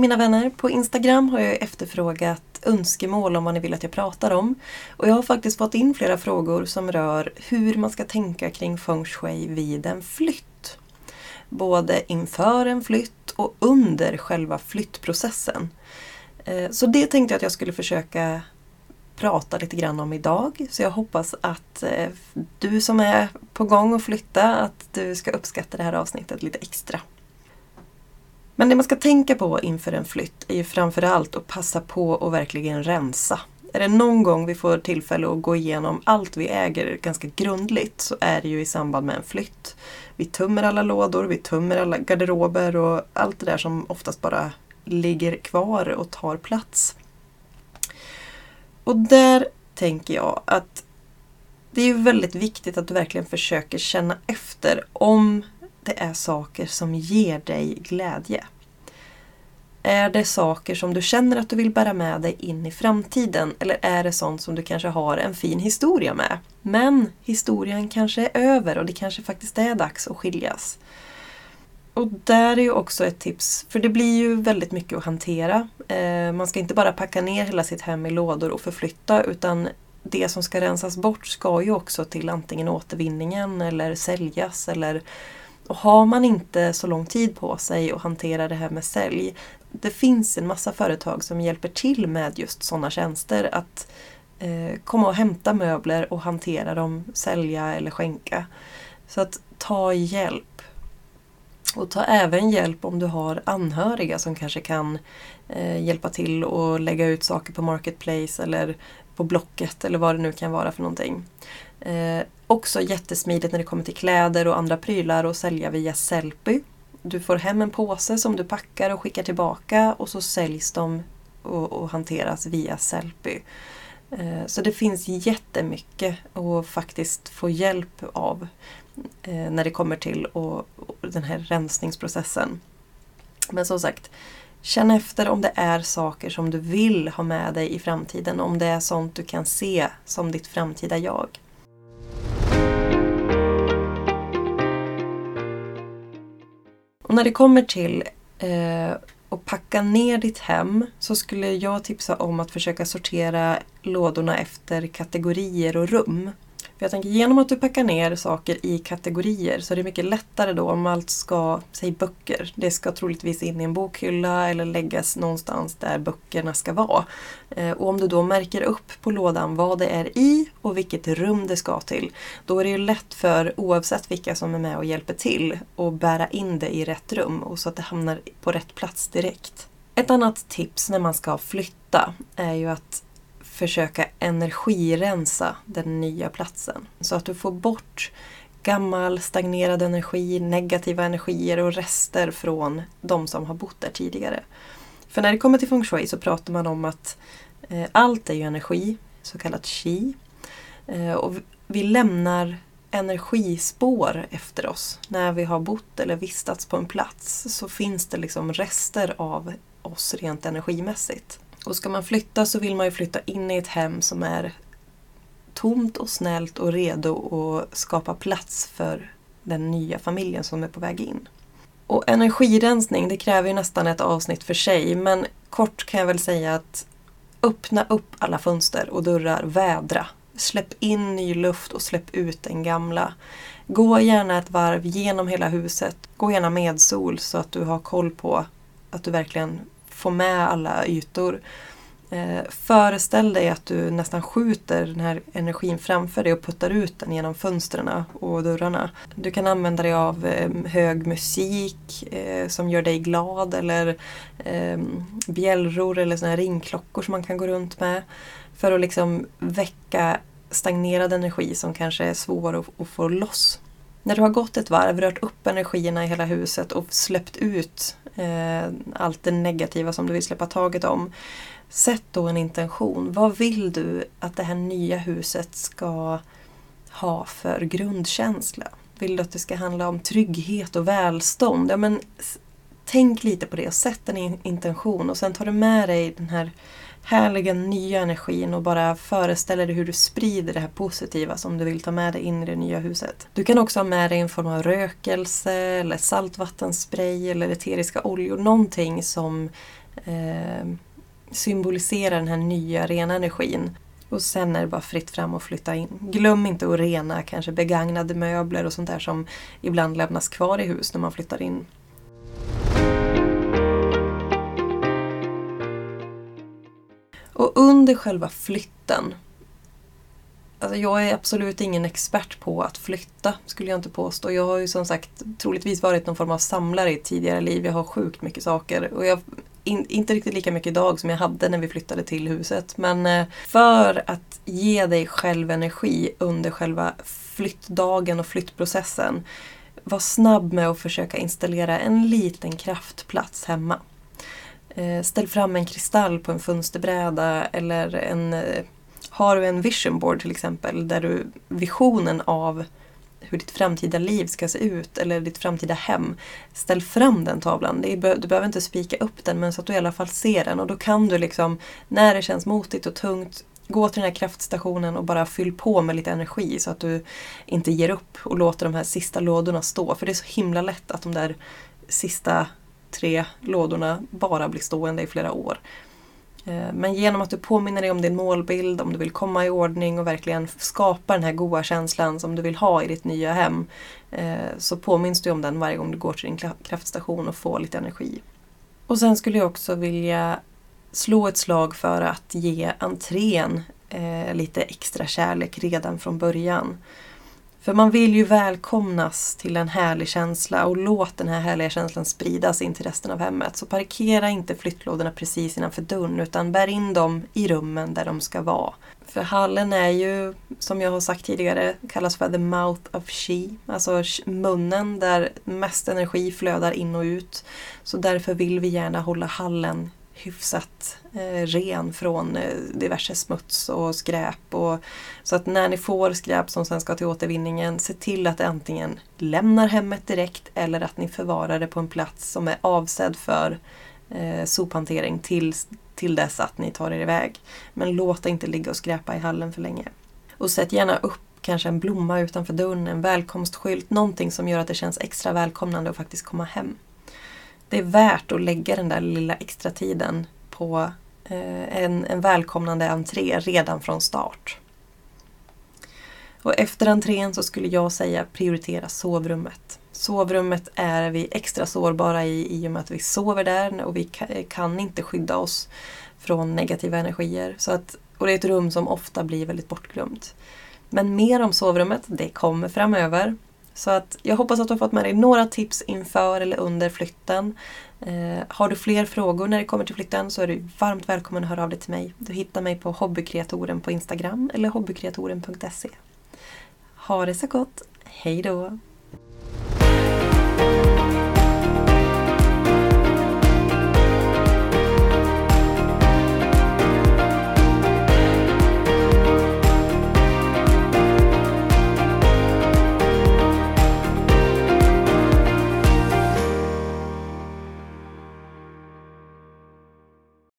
Mina vänner! På Instagram har jag efterfrågat önskemål om vad ni vill att jag pratar om. Och jag har faktiskt fått in flera frågor som rör hur man ska tänka kring feng shui vid en flytt. Både inför en flytt och under själva flyttprocessen. Eh, så det tänkte jag att jag skulle försöka prata lite grann om idag. Så jag hoppas att eh, du som är på gång att flytta, att du ska uppskatta det här avsnittet lite extra. Men det man ska tänka på inför en flytt är ju framförallt att passa på att verkligen rensa. Är det någon gång vi får tillfälle att gå igenom allt vi äger ganska grundligt så är det ju i samband med en flytt. Vi tömmer alla lådor, vi tömmer alla garderober och allt det där som oftast bara ligger kvar och tar plats. Och där tänker jag att det är väldigt viktigt att du verkligen försöker känna efter om det är saker som ger dig glädje. Är det saker som du känner att du vill bära med dig in i framtiden eller är det sånt som du kanske har en fin historia med? Men historien kanske är över och det kanske faktiskt är dags att skiljas. Och där är ju också ett tips, för det blir ju väldigt mycket att hantera. Eh, man ska inte bara packa ner hela sitt hem i lådor och förflytta utan det som ska rensas bort ska ju också till antingen återvinningen eller säljas eller och har man inte så lång tid på sig att hantera det här med sälj. Det finns en massa företag som hjälper till med just sådana tjänster. Att eh, komma och hämta möbler och hantera dem, sälja eller skänka. Så att ta hjälp. Och ta även hjälp om du har anhöriga som kanske kan eh, hjälpa till och lägga ut saker på Marketplace eller på Blocket eller vad det nu kan vara för någonting. Eh, också jättesmidigt när det kommer till kläder och andra prylar och sälja via Sellpy. Du får hem en påse som du packar och skickar tillbaka och så säljs de och, och hanteras via Sellpy. Eh, så det finns jättemycket att faktiskt få hjälp av eh, när det kommer till och, och den här rensningsprocessen. Men som sagt, känn efter om det är saker som du vill ha med dig i framtiden. Om det är sånt du kan se som ditt framtida jag. Och när det kommer till eh, att packa ner ditt hem så skulle jag tipsa om att försöka sortera lådorna efter kategorier och rum. För jag tänker genom att du packar ner saker i kategorier så är det mycket lättare då om allt ska, säg böcker, det ska troligtvis in i en bokhylla eller läggas någonstans där böckerna ska vara. Eh, och om du då märker upp på lådan vad det är i och vilket rum det ska till, då är det ju lätt för, oavsett vilka som är med och hjälper till, att bära in det i rätt rum och så att det hamnar på rätt plats direkt. Ett annat tips när man ska flytta är ju att försöka energirensa den nya platsen. Så att du får bort gammal stagnerad energi, negativa energier och rester från de som har bott där tidigare. För när det kommer till feng shui så pratar man om att eh, allt är ju energi, så kallat qi. Eh, och vi lämnar energispår efter oss. När vi har bott eller vistats på en plats så finns det liksom rester av oss rent energimässigt. Och ska man flytta så vill man ju flytta in i ett hem som är tomt och snällt och redo att skapa plats för den nya familjen som är på väg in. Och energirensning, det kräver ju nästan ett avsnitt för sig, men kort kan jag väl säga att öppna upp alla fönster och dörrar, vädra. Släpp in ny luft och släpp ut den gamla. Gå gärna ett varv genom hela huset. Gå gärna med sol så att du har koll på att du verkligen få med alla ytor. Eh, föreställ dig att du nästan skjuter den här energin framför dig och puttar ut den genom fönstren och dörrarna. Du kan använda dig av eh, hög musik eh, som gör dig glad eller eh, bjällror eller såna här ringklockor som man kan gå runt med. För att liksom väcka stagnerad energi som kanske är svår att, att få loss. När du har gått ett varv, rört upp energierna i hela huset och släppt ut eh, allt det negativa som du vill släppa taget om. Sätt då en intention. Vad vill du att det här nya huset ska ha för grundkänsla? Vill du att det ska handla om trygghet och välstånd? Ja, men, tänk lite på det och sätt en intention och sen tar du med dig den här härliga nya energin och bara föreställer dig hur du sprider det här positiva som du vill ta med dig in i det nya huset. Du kan också ha med dig en form av rökelse eller saltvattenspray eller eteriska oljor, någonting som eh, symboliserar den här nya rena energin. Och sen är det bara fritt fram och flytta in. Glöm inte att rena kanske begagnade möbler och sånt där som ibland lämnas kvar i hus när man flyttar in. Och under själva flytten Alltså jag är absolut ingen expert på att flytta, skulle jag inte påstå. Jag har ju som sagt troligtvis varit någon form av samlare i ett tidigare liv. Jag har sjukt mycket saker. Och jag in, inte riktigt lika mycket idag som jag hade när vi flyttade till huset. Men eh, för att ge dig själv energi under själva flyttdagen och flyttprocessen. Var snabb med att försöka installera en liten kraftplats hemma. Eh, ställ fram en kristall på en fönsterbräda eller en eh, har du en vision board till exempel där du visionen av hur ditt framtida liv ska se ut eller ditt framtida hem. Ställ fram den tavlan. du behöver inte spika upp den men så att du i alla fall ser den och då kan du liksom när det känns motigt och tungt gå till den här kraftstationen och bara fyll på med lite energi så att du inte ger upp och låter de här sista lådorna stå. För det är så himla lätt att de där sista tre lådorna bara blir stående i flera år. Eh, men genom att du påminner dig om din målbild, om du vill komma i ordning och verkligen skapa den här goda känslan som du vill ha i ditt nya hem eh, så påminns du om den varje gång du går till din kraftstation och får lite energi. Och sen skulle jag också vilja slå ett slag för att ge entrén eh, lite extra kärlek redan från början. För man vill ju välkomnas till en härlig känsla och låt den här härliga känslan spridas in till resten av hemmet. Så parkera inte flyttlådorna precis innanför dörren utan bär in dem i rummen där de ska vara. För hallen är ju, som jag har sagt tidigare, kallas för the mouth of she. Alltså munnen där mest energi flödar in och ut. Så därför vill vi gärna hålla hallen hyfsat eh, ren från eh, diverse smuts och skräp. Och, så att när ni får skräp som sen ska till återvinningen, se till att det antingen lämnar hemmet direkt eller att ni förvarar det på en plats som är avsedd för eh, sophantering till, till dess att ni tar er iväg. Men låt det inte ligga och skräpa i hallen för länge. Och sätt gärna upp kanske en blomma utanför dörren, en välkomstskylt, någonting som gör att det känns extra välkomnande att faktiskt komma hem det är värt att lägga den där lilla extra tiden på eh, en, en välkomnande entré redan från start. Och efter entrén så skulle jag säga prioritera sovrummet. Sovrummet är vi extra sårbara i i och med att vi sover där och vi kan inte skydda oss från negativa energier. Så att, och det är ett rum som ofta blir väldigt bortglömt. Men mer om sovrummet, det kommer framöver. Så att jag hoppas att du har fått med dig några tips inför eller under flytten. Eh, har du fler frågor när det kommer till flytten så är du varmt välkommen att höra av dig till mig. Du hittar mig på hobbykreatoren på Instagram eller hobbykreatoren.se. Ha det så gott! Hej då!